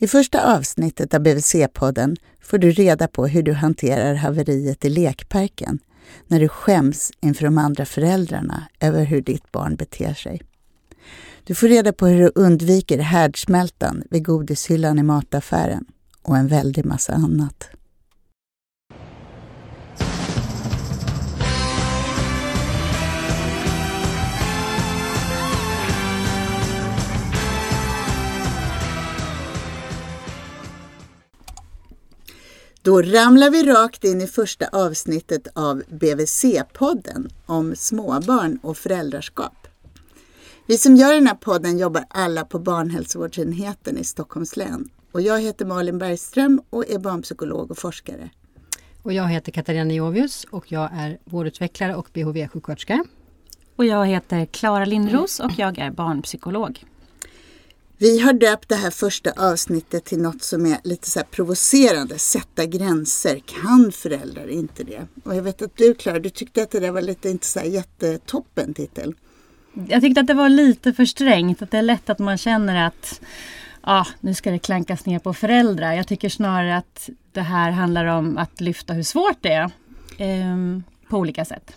I första avsnittet av BVC-podden får du reda på hur du hanterar haveriet i lekparken när du skäms inför de andra föräldrarna över hur ditt barn beter sig. Du får reda på hur du undviker härdsmältan vid godishyllan i mataffären och en väldig massa annat. Då ramlar vi rakt in i första avsnittet av BVC-podden om småbarn och föräldraskap. Vi som gör den här podden jobbar alla på barnhälsovårdsenheten i Stockholms län. Och jag heter Malin Bergström och är barnpsykolog och forskare. Och jag heter Katarina Niovius och jag är vårdutvecklare och BHV-sjuksköterska. Och jag heter Klara Lindros och jag är barnpsykolog. Vi har döpt det här första avsnittet till något som är lite så provocerande. Sätta gränser. Kan föräldrar inte det? Och jag vet att du Klara, du tyckte att det där var lite inte så jättetoppen titel. Jag tyckte att det var lite för strängt. Att det är lätt att man känner att ah, nu ska det klankas ner på föräldrar. Jag tycker snarare att det här handlar om att lyfta hur svårt det är. Eh, på olika sätt.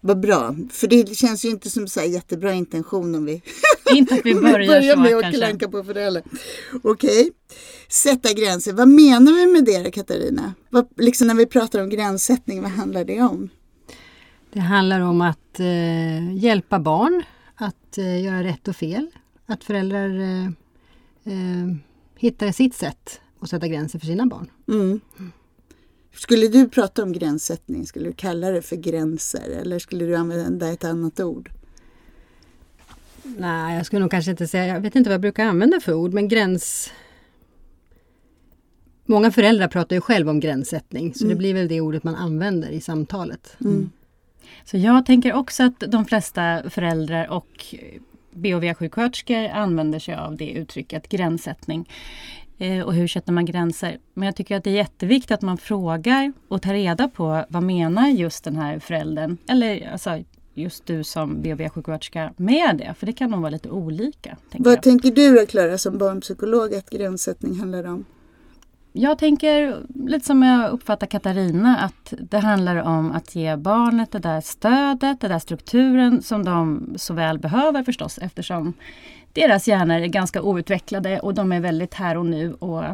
Vad bra, för det känns ju inte som så jättebra intention om vi, inte att vi börjar, börjar med att klanka på föräldrar. Okej, okay. sätta gränser. Vad menar vi med det Katarina? Vad, liksom när vi pratar om gränssättning, vad handlar det om? Det handlar om att eh, hjälpa barn att eh, göra rätt och fel. Att föräldrar eh, eh hittar sitt sätt att sätta gränser för sina barn. Mm. Skulle du prata om gränssättning, skulle du kalla det för gränser eller skulle du använda ett annat ord? Nej, jag skulle nog kanske inte säga, jag vet inte vad jag brukar använda för ord, men gräns... Många föräldrar pratar ju själv om gränssättning, så mm. det blir väl det ordet man använder i samtalet. Mm. Så jag tänker också att de flesta föräldrar och BHV-sjuksköterskor använder sig av det uttrycket, gränssättning. Eh, och hur sätter man gränser? Men jag tycker att det är jätteviktigt att man frågar och tar reda på vad menar just den här föräldern eller alltså, just du som BHV-sjuksköterska med det? För det kan nog vara lite olika. Vad jag. tänker du då Klara som barnpsykolog att gränssättning handlar om? Jag tänker lite som jag uppfattar Katarina att det handlar om att ge barnet det där stödet, den där strukturen som de så väl behöver förstås eftersom deras hjärnor är ganska outvecklade och de är väldigt här och nu och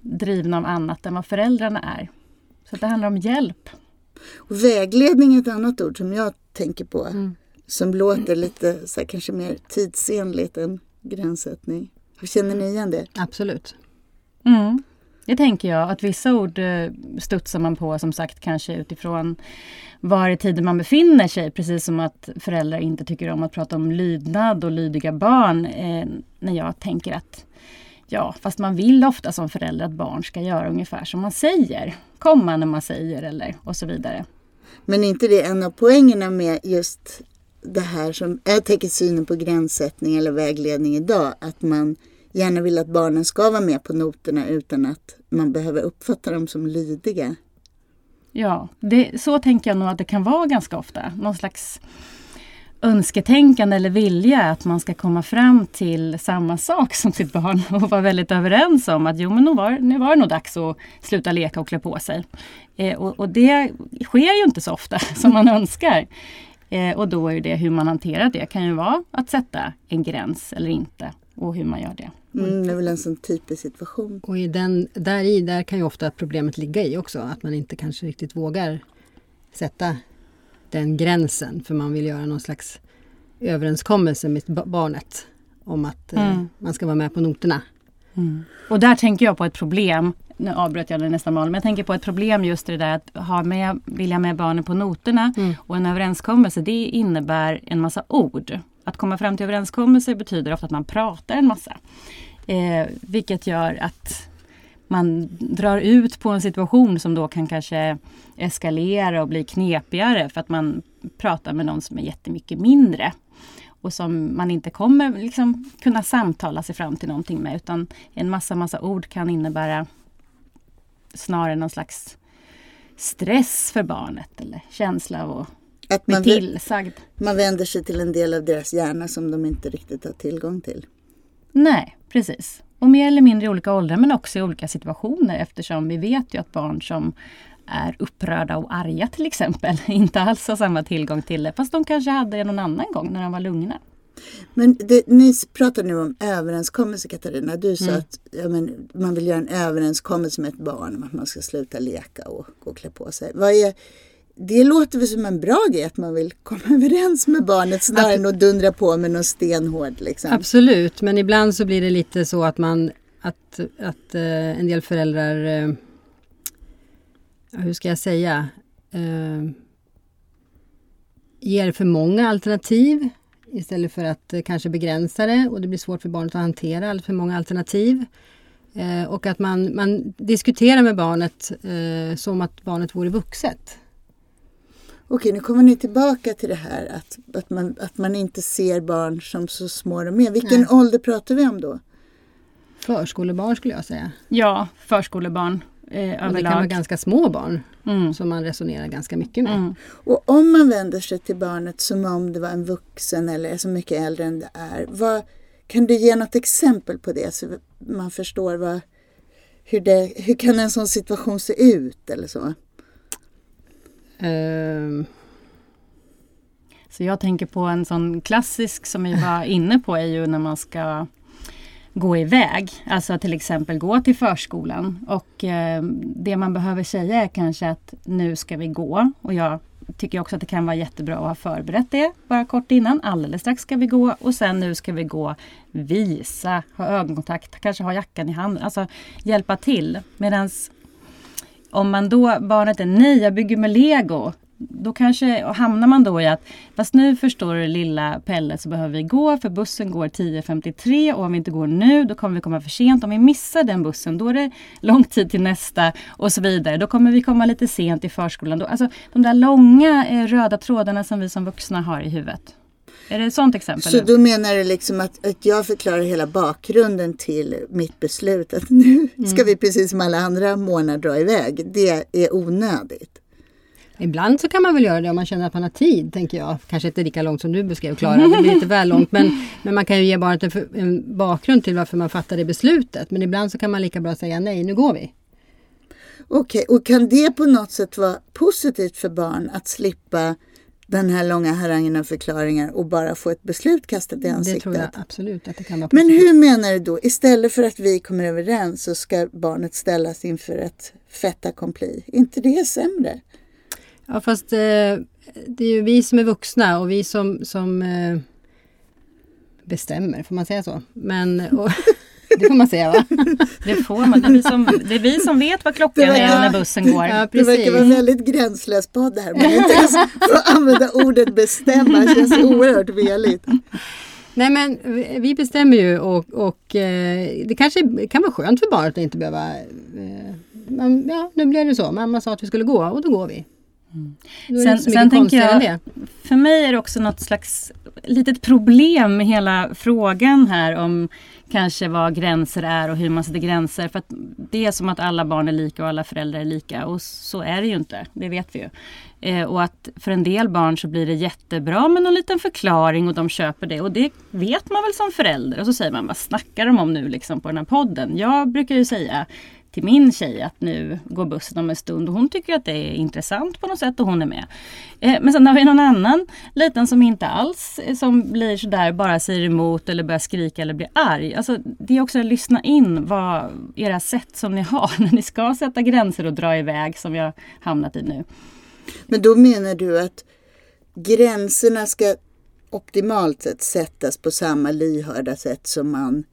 drivna av annat än vad föräldrarna är. Så det handlar om hjälp. Och vägledning är ett annat ord som jag tänker på. Mm. Som låter lite så här, kanske mer tidsenligt än gränssättning. Känner ni igen det? Absolut. Mm. Det tänker jag, att vissa ord eh, studsar man på som sagt kanske utifrån var i tiden man befinner sig. Precis som att föräldrar inte tycker om att prata om lydnad och lydiga barn. Eh, när jag tänker att ja, fast man vill ofta som förälder att barn ska göra ungefär som man säger. Komma när man säger eller och så vidare. Men är inte det en av poängerna med just det här som jag tänker synen på gränssättning eller vägledning idag. Att man gärna vill att barnen ska vara med på noterna utan att man behöver uppfatta dem som lydiga. Ja, det, så tänker jag nog att det kan vara ganska ofta. Någon slags önsketänkande eller vilja att man ska komma fram till samma sak som sitt barn och vara väldigt överens om att jo men nu var, nu var det nog dags att sluta leka och klä på sig. Eh, och, och, det sker ju inte så ofta som man önskar. Eh, och då är det hur man hanterar det kan ju vara att sätta en gräns eller inte och hur man gör det. Mm, det är väl en sån typisk situation. Och i den, där i där kan ju ofta problemet ligga i också. Att man inte kanske riktigt vågar sätta den gränsen. För man vill göra någon slags överenskommelse med barnet. Om att eh, mm. eh, man ska vara med på noterna. Mm. Och där tänker jag på ett problem. Nu avbröt jag det nästan mal, men jag tänker på ett problem just det där att ha med, vilja med barnen på noterna. Mm. Och en överenskommelse det innebär en massa ord. Att komma fram till överenskommelser betyder ofta att man pratar en massa. Eh, vilket gör att man drar ut på en situation som då kan kanske eskalera och bli knepigare för att man pratar med någon som är jättemycket mindre. Och som man inte kommer liksom kunna samtala sig fram till någonting med utan en massa massa ord kan innebära snarare någon slags stress för barnet eller känsla av att att man, tillsagd. Man vänder sig till en del av deras hjärna som de inte riktigt har tillgång till. Nej, precis. Och mer eller mindre i olika åldrar men också i olika situationer eftersom vi vet ju att barn som är upprörda och arga till exempel inte alls har samma tillgång till det. Fast de kanske hade det någon annan gång när de var lugna. Men det, ni pratar nu om överenskommelse Katarina. Du sa mm. att ja, men, man vill göra en överenskommelse med ett barn om att man ska sluta leka och gå och klä på sig. Vad är, det låter väl som en bra grej att man vill komma överens med barnet snarare än att dundra på med någon stenhård. Liksom. Absolut, men ibland så blir det lite så att man att, att uh, en del föräldrar uh, hur ska jag säga uh, ger för många alternativ istället för att kanske begränsa det och det blir svårt för barnet att hantera allt för många alternativ. och att man, man diskuterar med barnet som att barnet vore vuxet. Okej, nu kommer ni tillbaka till det här att, att, man, att man inte ser barn som så små de är. Vilken Nej. ålder pratar vi om då? Förskolebarn skulle jag säga. Ja, förskolebarn eh, överlag. Och det kan vara ganska små barn mm. som man resonerar ganska mycket med. Mm. Och om man vänder sig till barnet som om det var en vuxen eller så mycket äldre än det är. Vad, kan du ge något exempel på det så man förstår vad, hur, det, hur kan en sån situation se ut eller så? Uh. Så jag tänker på en sån klassisk som vi var inne på är ju när man ska gå iväg. Alltså till exempel gå till förskolan. Och eh, det man behöver säga är kanske att nu ska vi gå. Och jag tycker också att det kan vara jättebra att ha förberett det bara kort innan. Alldeles strax ska vi gå och sen nu ska vi gå. Visa, ha ögonkontakt, kanske ha jackan i handen. Alltså hjälpa till. Medans om man då, barnet är nej, jag bygger med lego. Då kanske hamnar man då i att, fast nu förstår du lilla Pelle så behöver vi gå för bussen går 10.53 och om vi inte går nu då kommer vi komma för sent. Om vi missar den bussen då är det lång tid till nästa och så vidare. Då kommer vi komma lite sent i förskolan. Då, alltså de där långa eh, röda trådarna som vi som vuxna har i huvudet. Är det ett sånt exempel? Så då menar du liksom att, att jag förklarar hela bakgrunden till mitt beslut att nu mm. ska vi precis som alla andra månader dra iväg. Det är onödigt. Ibland så kan man väl göra det om man känner att man har tid, tänker jag. Kanske inte lika långt som du beskrev Klara, det blir lite väl långt. Men, men man kan ju ge barnet en, en bakgrund till varför man fattade beslutet. Men ibland så kan man lika bra säga nej, nu går vi. Okej, okay, och kan det på något sätt vara positivt för barn att slippa den här långa harangen av förklaringar och bara få ett beslut kastat i ansiktet. Det tror jag absolut att det kan vara Men hur menar du då? Istället för att vi kommer överens så ska barnet ställas inför ett fait accompli. Är inte det sämre? Ja fast eh, det är ju vi som är vuxna och vi som, som eh, bestämmer, får man säga så? Men, och, Det får man säga va? Det får man. Det är vi som, det är vi som vet vad klockan verkar, är när bussen går. Ja, det verkar vara en väldigt gränslös podd här. Men inte ens att använda ordet bestämma det känns oerhört veligt. Nej men vi bestämmer ju och, och eh, det kanske kan vara skönt för barnet att inte behöva... Eh, ja, nu blev det så. Mamma sa att vi skulle gå och då går vi. Mm. Sen, sen tänker jag, för mig är det också något slags litet problem med hela frågan här om kanske vad gränser är och hur man sätter gränser. För det är som att alla barn är lika och alla föräldrar är lika och så är det ju inte. Det vet vi ju. Eh, och att för en del barn så blir det jättebra med någon liten förklaring och de köper det och det vet man väl som förälder. Och så säger man vad snackar de om nu liksom på den här podden? Jag brukar ju säga till min tjej att nu går bussen om en stund och hon tycker att det är intressant på något sätt och hon är med. Eh, men sen har vi någon annan liten som inte alls eh, som blir sådär bara säger emot eller börjar skrika eller blir arg. Alltså, det är också att lyssna in vad era sätt som ni har när ni ska sätta gränser och dra iväg som vi har hamnat i nu. Men då menar du att gränserna ska optimalt sett sättas på samma lyhörda sätt som man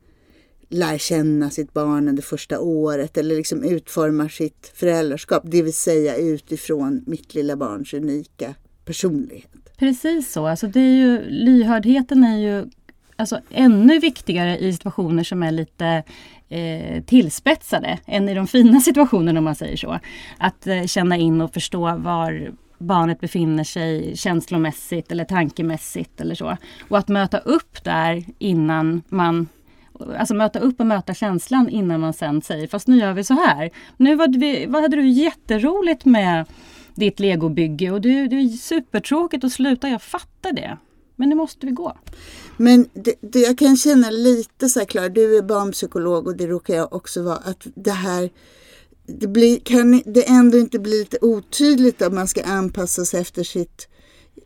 lär känna sitt barn under första året eller liksom utformar sitt föräldraskap. Det vill säga utifrån mitt lilla barns unika personlighet. Precis så. Alltså det är ju, lyhördheten är ju alltså ännu viktigare i situationer som är lite eh, tillspetsade än i de fina situationerna om man säger så. Att eh, känna in och förstå var barnet befinner sig känslomässigt eller tankemässigt eller så. Och att möta upp där innan man alltså möta upp och möta känslan innan man sen säger fast nu gör vi så här. Nu vad, vi, vad hade du jätteroligt med ditt legobygge och det, det är supertråkigt att sluta, jag fattar det. Men nu måste vi gå. Men det, det, jag kan känna lite så här Klara, du är barnpsykolog och det råkar jag också vara, att det här det blir, kan det ändå inte bli lite otydligt om man ska anpassa sig efter sitt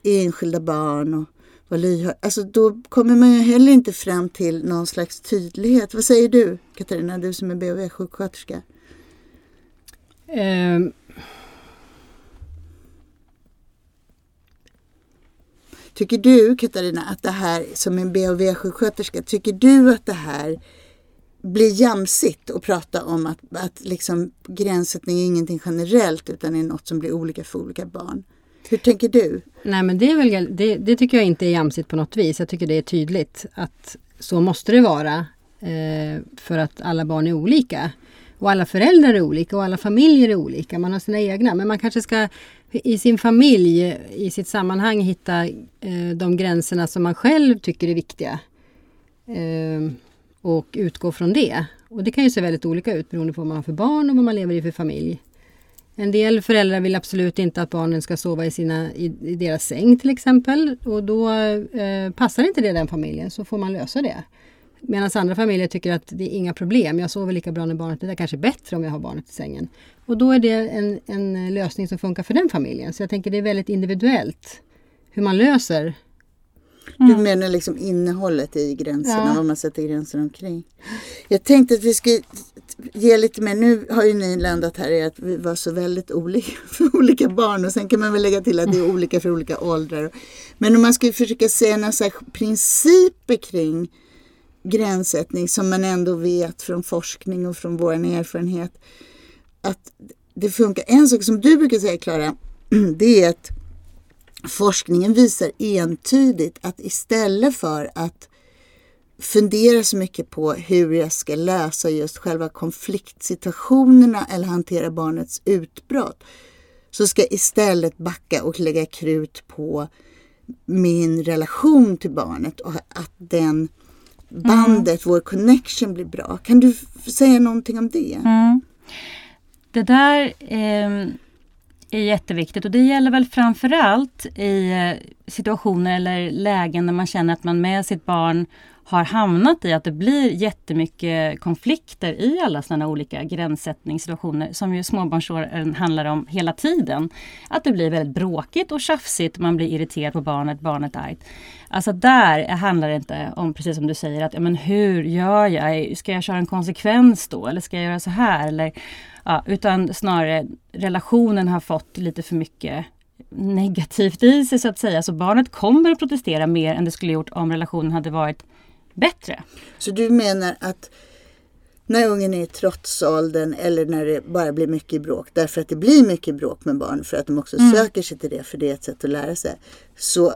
enskilda barn och vara lyhörd. Alltså då kommer man ju heller inte fram till någon slags tydlighet. Vad säger du Katarina, du som är BHV-sjuksköterska? Um. Tycker du Katarina att det här som en BHV-sjuksköterska, tycker du att det här blir jamsigt att prata om att, att liksom gränssättning är ingenting generellt utan är något som blir olika för olika barn? Hur tänker du? Nej men det, är väl, det, det tycker jag inte är jamsigt på något vis. Jag tycker det är tydligt att så måste det vara. Eh, för att alla barn är olika. Och alla föräldrar är olika och alla familjer är olika. Man har sina egna. Men man kanske ska i sin familj, i sitt sammanhang hitta eh, de gränserna som man själv tycker är viktiga. Eh, och utgå från det. Och det kan ju se väldigt olika ut beroende på vad man har för barn och vad man lever i för familj. En del föräldrar vill absolut inte att barnen ska sova i, sina, i, i deras säng till exempel. Och då eh, passar inte det den familjen så får man lösa det. Medan andra familjer tycker att det är inga problem. Jag sover lika bra när barnet är där, kanske bättre om jag har barnet i sängen. Och då är det en, en lösning som funkar för den familjen. Så jag tänker det är väldigt individuellt hur man löser Mm. Du menar liksom innehållet i gränserna, ja. vad man sätter gränser omkring. Jag tänkte att vi skulle ge lite mer, nu har ju ni landat här i att vi var så väldigt olika för olika barn och sen kan man väl lägga till att det är olika för olika åldrar. Men om man skulle försöka säga några principer kring gränssättning som man ändå vet från forskning och från vår erfarenhet att det funkar. En sak som du brukar säga Klara, det är att forskningen visar entydigt att istället för att fundera så mycket på hur jag ska lösa just själva konfliktsituationerna eller hantera barnets utbrott så ska jag istället backa och lägga krut på min relation till barnet och att den bandet, mm. vår connection blir bra. Kan du säga någonting om det? Mm. Det där eh, är jätteviktigt. Och det gäller väl framförallt i eh, situationer eller lägen när man känner att man med sitt barn har hamnat i att det blir jättemycket konflikter i alla sådana olika gränssättningssituationer som ju småbarnsåren handlar om hela tiden. Att det blir väldigt bråkigt och tjafsigt, man blir irriterad på barnet, barnet är argt. Alltså där handlar det inte om, precis som du säger, att ja, men hur gör jag? Ska jag köra en konsekvens då? Eller ska jag göra så här? Eller, ja, utan snarare relationen har fått lite för mycket negativt i sig så att säga. Så barnet kommer att protestera mer än det skulle gjort om relationen hade varit bättre. Så du menar att när ungen är i trotsåldern eller när det bara blir mycket bråk, därför att det blir mycket bråk med barn för att de också mm. söker sig till det, för det är ett sätt att lära sig, så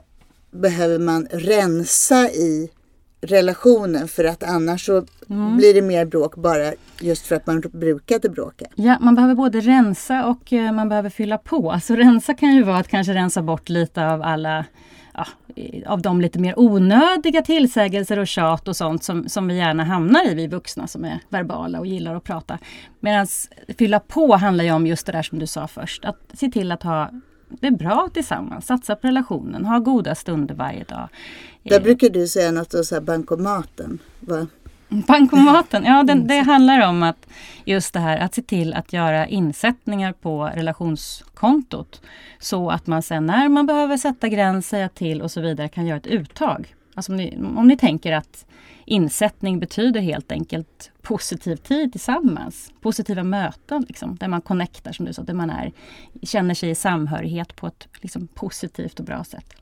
behöver man rensa i relationen för att annars så mm. blir det mer bråk bara just för att man brukade bråka. Ja, man behöver både rensa och eh, man behöver fylla på. Alltså rensa kan ju vara att kanske rensa bort lite av alla ja, av de lite mer onödiga tillsägelser och tjat och sånt som, som vi gärna hamnar i, vi vuxna som är verbala och gillar att prata. Medan fylla på handlar ju om just det där som du sa först, att se till att ha det bra tillsammans, satsa på relationen, ha goda stunder varje dag. Där brukar du säga något om bankomaten. Va? Bankomaten, ja den, det handlar om att just det här att se till att göra insättningar på relationskontot. Så att man sen när man behöver sätta gräns, säga till och så vidare kan göra ett uttag. Alltså om ni, om ni tänker att insättning betyder helt enkelt positiv tid tillsammans. Positiva möten liksom, där man connectar som du sa, där man är, känner sig i samhörighet på ett liksom, positivt och bra sätt.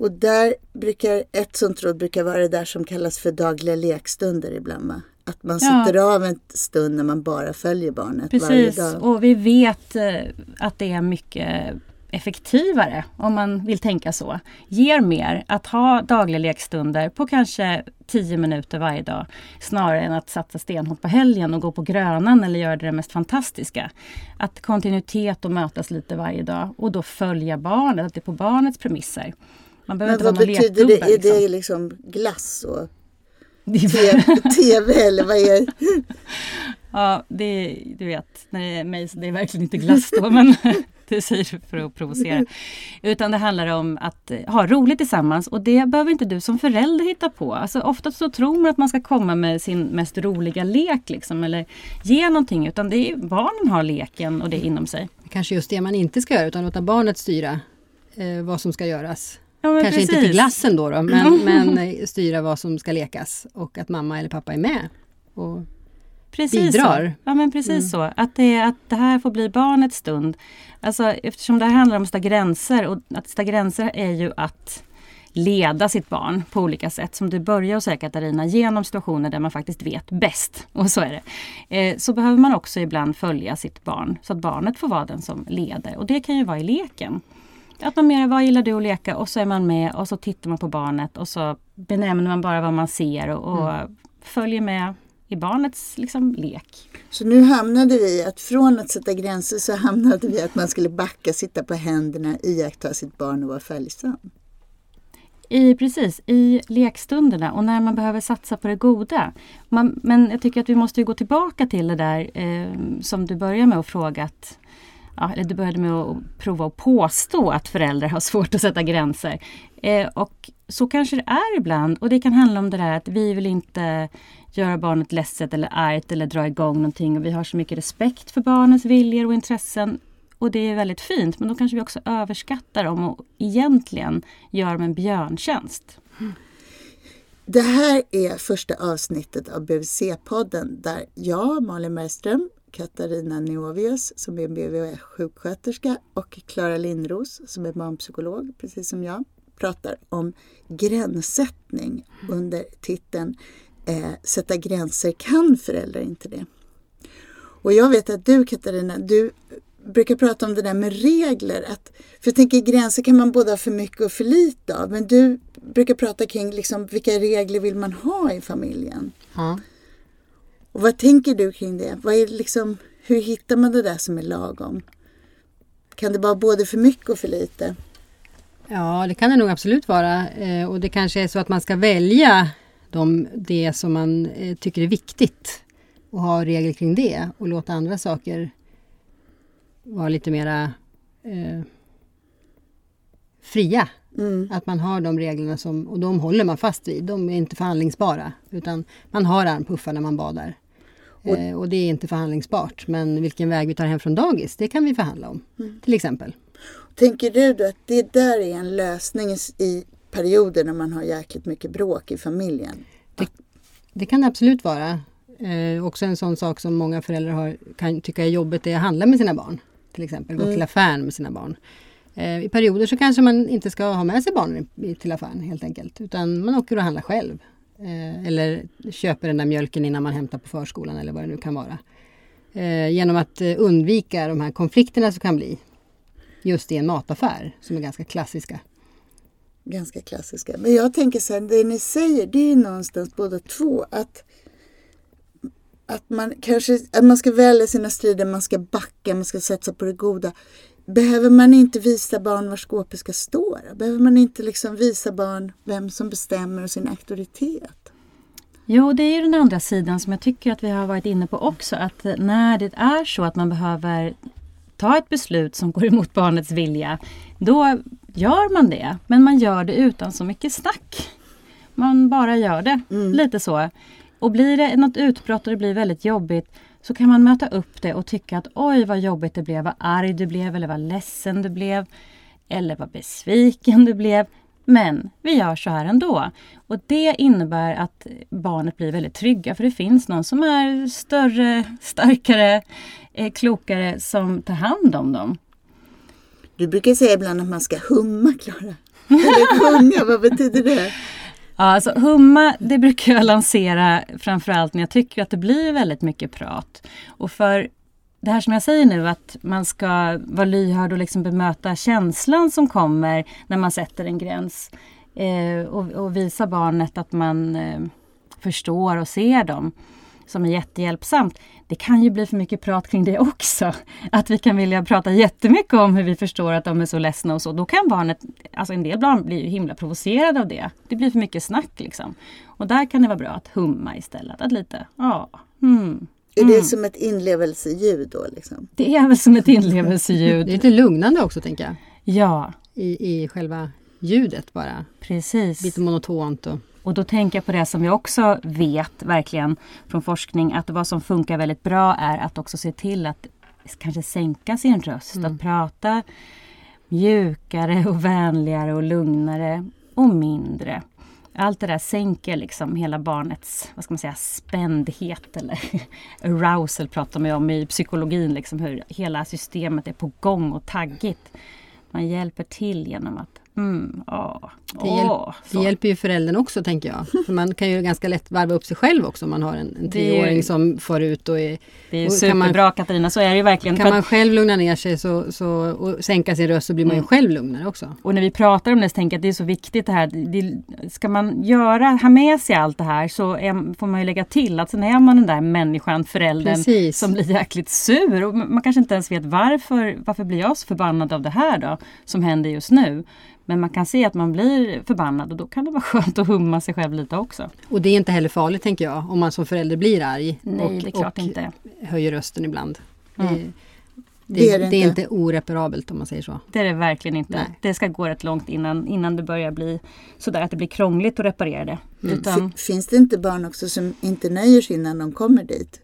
Och där brukar, ett sånt råd brukar vara det där som kallas för dagliga lekstunder ibland va? Att man sätter ja. av en stund när man bara följer barnet Precis. varje dag. och vi vet eh, att det är mycket effektivare, om man vill tänka så, ger mer att ha dagliga lekstunder på kanske 10 minuter varje dag snarare än att satsa stenhårt på helgen och gå på Grönan eller göra det mest fantastiska. Att kontinuitet och mötas lite varje dag och då följa barnet, att det är på barnets premisser. Man behöver Men vad betyder det? Är det liksom, liksom glass och TV, TV eller vad är det? Ja, det, du vet, när det är mig så det är verkligen inte glass då. Men det säger för att provocera. Utan det handlar om att eh, ha roligt tillsammans och det behöver inte du som förälder hitta på. Alltså ofta så tror man att man ska komma med sin mest roliga lek liksom, eller ge någonting utan det är barnen har leken och det inom sig. Kanske just det man inte ska göra utan låta barnet styra eh, vad som ska göras. Ja, Kanske precis. inte till glassen då, då men, men eh, styra vad som ska lekas och att mamma eller pappa är med. Och Precis bidrar. Så. Ja men precis så. Att det, att det här får bli barnets stund. Alltså eftersom det här handlar om att sätta gränser och att sätta gränser är ju att leda sitt barn på olika sätt. Som du börjar att säga Katarina, genom situationer där man faktiskt vet bäst. Och så är det. Eh, så behöver man också ibland följa sitt barn så att barnet får vara den som leder. Och det kan ju vara i leken. Att man mer, vad gillar du att leka? Och så är man med och så tittar man på barnet och så benämner man bara vad man ser och, och följer med i barnets liksom, lek. Så nu hamnade vi att från att sätta gränser så hamnade vi att man skulle backa, sitta på händerna, iaktta sitt barn och vara följsam. I, precis, i lekstunderna och när man behöver satsa på det goda. Man, men jag tycker att vi måste gå tillbaka till det där eh, som du började med att fråga att Ja, eller du började med att prova att påstå att föräldrar har svårt att sätta gränser. Eh, och så kanske det är ibland och det kan handla om det där att vi vill inte göra barnet ledset eller argt eller dra igång någonting och vi har så mycket respekt för barnets viljor och intressen. Och det är väldigt fint men då kanske vi också överskattar dem och egentligen gör dem en björntjänst. Det här är första avsnittet av BVC-podden där jag, Malin Bergström, Katarina Neovius som är BVC-sjuksköterska och Klara Lindros som är barnpsykolog, precis som jag, pratar om gränssättning under titeln eh, Sätta gränser, kan föräldrar inte det? Och jag vet att du Katarina, du brukar prata om det där med regler. Att, för jag tänker gränser kan man både ha för mycket och för lite av. Men du brukar prata kring liksom, vilka regler vill man ha i familjen? ja. Och vad tänker du kring det? Vad är liksom, hur hittar man det där som är lagom? Kan det vara både för mycket och för lite? Ja, det kan det nog absolut vara. Eh, och det kanske är så att man ska välja de, det som man eh, tycker är viktigt och ha regler kring det och låta andra saker vara lite mera eh, fria. Mm. Att man har de reglerna som, och de håller man fast vid. De är inte förhandlingsbara. Utan man har armpuffar när man badar. Och- Eh, och det är inte förhandlingsbart. Men vilken väg vi tar hem från dagis, det kan vi förhandla om. Till exempel. Tänker du då att det där är en lösning i- perioder när man har jäkligt mycket bråk i familjen? Det kan det absolut vara. Eh, också en sån sak som många föräldrar har, kan tycka är jobbigt är att handla med sina barn. Till exempel gå till affären med sina barn. Eh, I perioder så kanske man inte ska ha med sig barnen i- till affären helt enkelt. Utan man åker och handlar själv. Eh, eller köper den där mjölken innan man hämtar på förskolan eller vad det nu kan vara. Eh, genom att eh, undvika de här konflikterna som kan bli just i en mataffär som är ganska klassiska. Ganska klassiska. Men jag tänker så här, det ni säger det är någonstans båda två att att man kanske att man ska välja sina strider, man ska backa, man ska satsa på det goda. Behöver man inte visa barn var skåpet ska stå? då? Behöver man inte liksom visa barn vem som bestämmer och sin auktoritet? Jo, det är ju den andra sidan som jag tycker att vi har varit inne på också. Att när det är så att man behöver ta ett beslut som går emot barnets vilja, då gör man det. Men man gör det utan så mycket snack. Man bara gör det, lite så. Och blir det något utbrott och det blir väldigt jobbigt så kan man möta upp det och tycka att oj vad jobbigt det blev, vad arg du blev eller vad ledsen du blev. Eller vad besviken du blev. Men vi gör så här ändå. Och det innebär att barnet blir väldigt trygga för det finns någon som är större, starkare, eh, klokare som tar hand om dem. Du brukar säga ibland att man ska humma, Klara. Eller sjunga, vad betyder det? Ja, alltså humma, det brukar jag lansera framförallt när jag tycker att det blir väldigt mycket prat. Och för det här som jag säger nu att man ska vara lyhörd och liksom bemöta känslan som kommer när man sätter en gräns. Eh, och, och visa barnet att man eh, förstår och ser dem som är jättehjälpsamt. Det kan ju bli för mycket prat kring det också. Att vi kan vilja prata jättemycket om hur vi förstår att de är så ledsna och så. Då kan barnet, alltså en del barn blir ju himla provocerade av det. Det blir för mycket snack liksom. Och där kan det vara bra att humma istället. Att lite, ja, hmm, Är det Mm. som ett inlevelseljud då? Liksom? Det är väl som ett Det är inlevelseljud. lite lugnande också tänker jag. Ja, I, i själva ljudet bara. precis. Lite monotont. Och, Och då tänker jag på det som vi också vet verkligen från forskning att vad som funkar väldigt bra är att också se till att kanske sänka sin röst. Mm. Att prata mjukare och vänligare och lugnare och mindre. Allt det där sänker liksom hela barnets vad ska man säga, spändhet eller arousal pratar man om i psykologin. Liksom hur hela systemet är på gång och taggigt. Man hjälper till genom att mm, åh, Det, hjälp, det hjälper ju föräldern också tänker jag. För man kan ju ganska lätt varva upp sig själv också om man har en, en är ju- som far ut och är, Det är ju kan man- superbra Katarina, så är det ju verkligen. Kan man själv lugna ner sig så, så, och sänka sin röst så blir man ju Mm. själv lugnare också. och när vi pratar om det så tänker jag att det är så viktigt det här. Det, ska man göra, ha med sig allt det här så är, får man ju lägga till att sen är man den där människan, föräldern Precis. som blir jäkligt sur. Och man kanske inte ens vet varför, varför blir jag så förbannad av det här då som händer just nu. Men man kan se att man blir förbannad och då kan det vara skönt att humma sig själv lite också. Och det är inte heller farligt tänker jag om man som förälder blir arg Nej, och, det är klart och inte. höjer rösten ibland. Mm. Det, Det det, är det, det är inte. oreparabelt om man säger så. Det är det verkligen inte. Nej. Det ska gå rätt långt innan, innan det börjar bli sådär att det blir krångligt att reparera det. Mm. Utan, Finns det inte barn också som inte nöjer sig innan de kommer dit?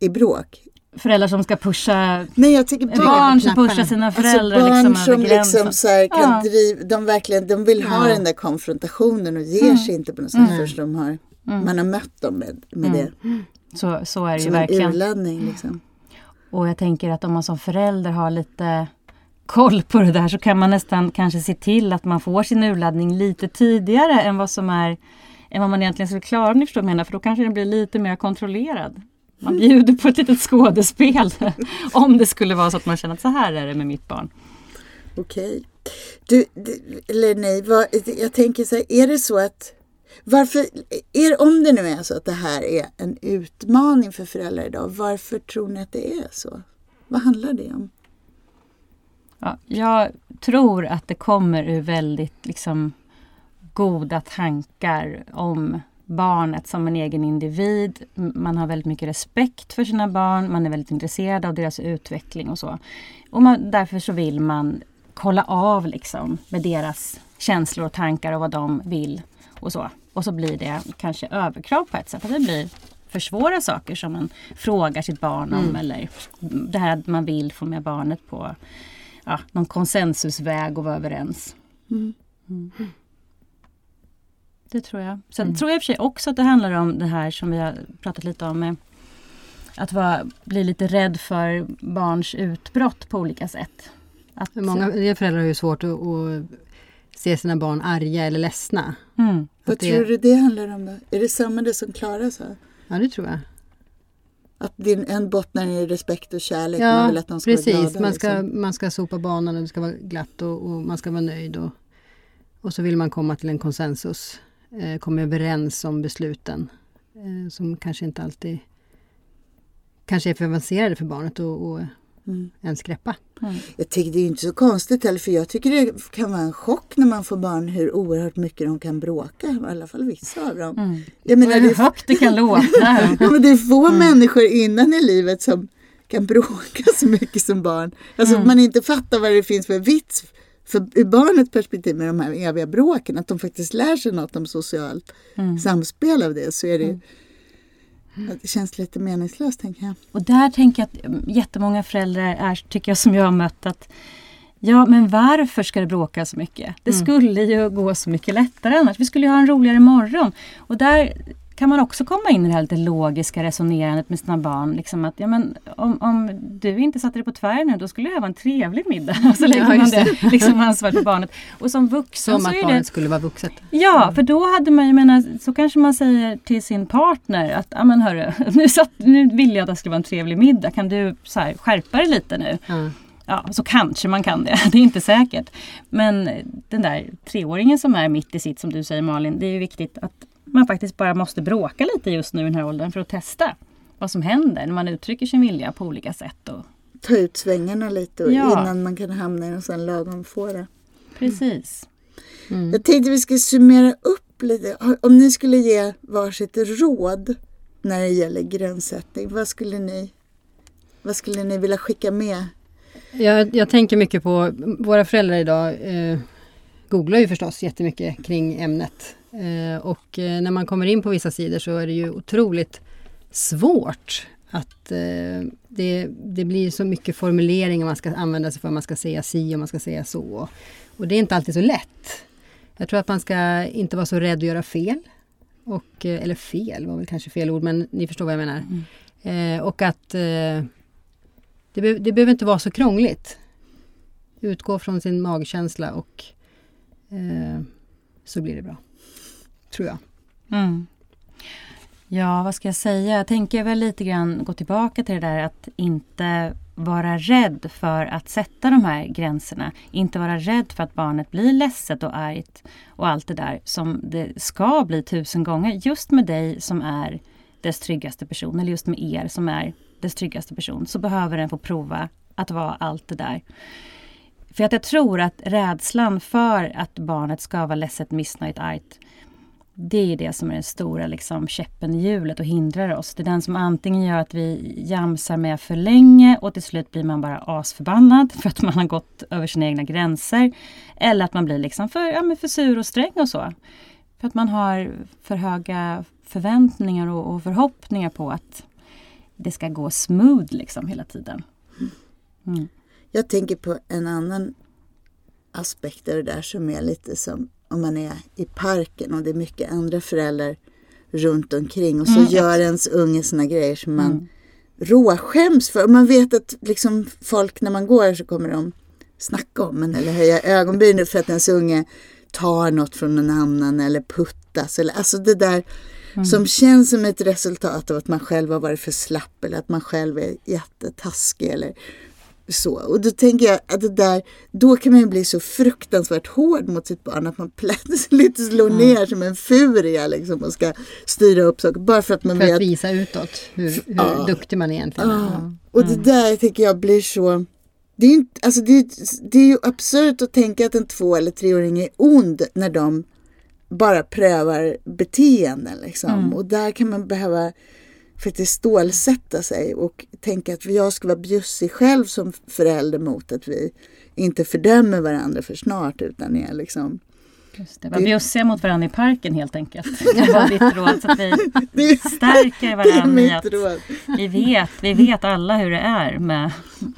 I bråk? Föräldrar som ska pusha Nej, jag tänker på barn som pushar sina Alltså föräldrar barn liksom som liksom så här kan Ja. driva, de verkligen, de vill ha Ja. den där konfrontationen och ger Mm. sig inte på något sätt Mm. förrän de har, Mm. man har mött dem med, med Mm. det. Så, så är det ju Som en verkligen. urladdning liksom. Och jag tänker att om man som förälder har lite koll på det där så kan man nästan kanske se till att man får sin urladdning lite tidigare än vad som är än vad man egentligen skulle klara om ni förstår vad jag menar. För då kanske den blir lite mer kontrollerad. Man bjuder på ett litet skådespel. om det skulle vara så att man känner att så här är det med mitt barn. Okej. Du, det- eller nej, vad, jag tänker så här, är det så att varför, är, om det nu är så att det här är en utmaning för föräldrar idag, varför tror ni att det är så? Vad handlar det om? Ja, jag tror att det kommer ur väldigt liksom, goda tankar om barnet som en egen individ. Man har väldigt mycket respekt för sina barn, man är väldigt intresserad av deras utveckling och så. Och man, därför så vill man kolla av liksom, med deras känslor och tankar och vad de vill och så. Och så blir det kanske överkrav på ett sätt. Att det blir för svåra saker som man frågar sitt barn om Mm. eller det här att man vill få med barnet på ja, någon konsensusväg och vara överens. Mm. Det tror jag. Sen Mm. tror jag i och för sig också att det handlar om det här som vi har pratat lite om. Med att vara, bli lite rädd för barns utbrott på olika sätt. Att, Många föräldrar har ju svårt att, att se sina barn arga eller ledsna. mm, Vad det- tror du det handlar om då? Är det samma det som Klara sa? Ja, det tror jag. Att din, en bottnar i respekt och kärlek, man vill att de ska precis. vara glada. man, ska, liksom. man ska sopa banan och det ska vara glatt och, och man ska vara nöjd. Och, och så vill man komma till en konsensus. Eh, komma överens om besluten. Eh, som kanske inte alltid kanske är för avancerade för barnet att och Mm. ens greppa. mm. Jag tycker det är inte så konstigt heller för jag tycker det kan vara en chock när man får barn hur oerhört mycket de kan bråka. I alla fall vissa av dem. Mm. Jag menar, det, Hur är, högt det kan låta. ja, men det är få Mm. människor innan i livet som kan bråka så mycket som barn. Alltså Mm. man inte fattar vad det finns för vits för ur barnets perspektiv med de här eviga bråken. Att de faktiskt lär sig något om socialt Mm. samspel av det så är det att det känns lite meningslöst tänker jag. Och där tänker jag att mm, jättemånga föräldrar är, tycker jag, som jag har mött att Ja, men varför ska det bråka så mycket? Det Mm. skulle ju gå så mycket lättare annars. Vi skulle ju ha en roligare morgon. Och där kan man också komma in i det här lite logiska resonerandet med sina barn. Liksom att, ja, men om, om du inte satte dig på tvären nu, då skulle det här vara en trevlig middag. Så lägger Ja, man just det liksom ansvar för barnet. Och som vuxen Som att barnet det... skulle vara vuxet. Ja, för då hade man ju menat, så kanske man säger till sin partner att, ja men hörru, nu, satt, nu vill jag att det ska vara en trevlig middag. Kan du så här, skärpa dig lite nu? Ja. Ja, så kanske man kan det. Det är inte säkert. Men den där treåringen som är mitt i sitt, som du säger Malin, det är ju viktigt att man faktiskt bara måste bråka lite just nu i den här åldern för att testa vad som händer när man uttrycker sin vilja på olika sätt. Och, Ta ut svängarna lite och Ja. innan man kan hamna i en sån lagom fåra. precis. Mm. Jag tänkte vi skulle summera upp lite. Om ni skulle ge varsitt råd när det gäller gränssättning? Vad skulle ni, vad skulle ni vilja skicka med? Jag, jag tänker mycket på våra föräldrar idag. Eh, googlar ju förstås jättemycket kring ämnet. Eh, och eh, när man kommer in på vissa sidor så är det ju otroligt svårt att eh, det, det blir så mycket formuleringar man ska använda sig för. Man ska säga si och man ska säga så. Och det är inte alltid så lätt. Jag tror att man ska inte vara så rädd att göra fel. Och, eller fel var väl kanske fel ord, men ni förstår vad jag menar. Mm. Och att det, be det behöver inte vara så krångligt. Utgå från sin magkänsla och så blir det bra. Tror jag. Mm. Ja, vad ska jag säga? Jag tänker väl lite grann gå tillbaka till det där att inte vara rädd för att sätta de här gränserna. Inte vara rädd för att barnet blir ledset och argt och allt det där som det ska bli tusen gånger. Just med dig som är dess tryggaste person, eller just med er som är dess tryggaste person, så behöver den få prova att vara allt det där. För att jag tror att rädslan för att barnet ska vara ledset, missnöjt, argt det är det som är den stora liksom, käppen i hjulet och hindrar oss. Det är den som antingen gör att vi jamsar med för länge och till slut blir man bara asförbannad för att man har gått över sina egna gränser. Eller att man blir liksom för, ja, men för sur och sträng och så. För att man har för höga förväntningar och, och förhoppningar på att det ska gå smooth liksom hela tiden. Mm. Jag tänker på en annan aspekt av det där som är lite som om man är i parken och det är mycket andra föräldrar runt omkring och så mm, gör ens unge såna grejer som man mm. råskäms för. Och man vet att liksom folk när man går så kommer de snacka om en eller höja ögonbrynen för att ens unge tar något från någon annan eller puttas. Eller, alltså det där mm. som känns som ett resultat av att man själv har varit för slapp eller att man själv är jättetaskig eller så. Och då tänker jag att det där, då kan man bli så fruktansvärt hård mot sitt barn att man plötsligt slår mm. ner som en furia liksom och ska styra upp saker. Bara för att man för vet. att visa utåt hur, hur ja. duktig man egentligen är. Ja. Mm. Och det där tycker jag blir så det är, inte, alltså det, det är ju absurt att tänka att en två eller treåring är ond när de bara prövar beteenden. Liksom. Mm. Och där kan man behöva faktiskt stålsätta sig och tänka att jag ska vara bjussig själv som förälder mot att vi inte fördömer varandra för snart utan är liksom Just det, var bjussiga mot varandra i parken helt enkelt. Det var ditt råd. Så att vi stärker varandra i att råd. vi vet, vi vet alla hur det är med,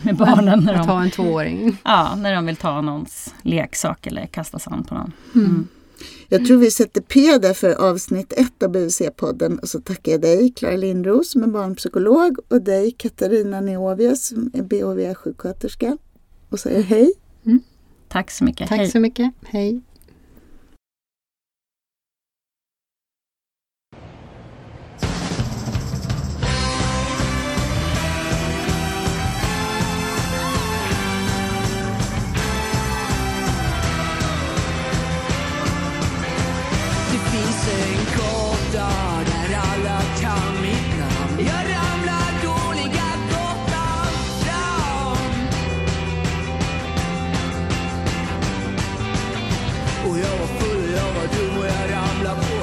med barnen. När de, att ha en tvååring. Ja, när de vill ta någons leksak eller kasta sand på någon. Mm. Jag tror vi sätter P där för avsnitt ett av BVC-podden och så tackar jag dig Clara Lindros som är barnpsykolog och dig Katarina Neovia som är BHV-sjuksköterska och säger hej. Mm. Tack så mycket. Tack hej. så mycket. Hej. Ödül bu yaramla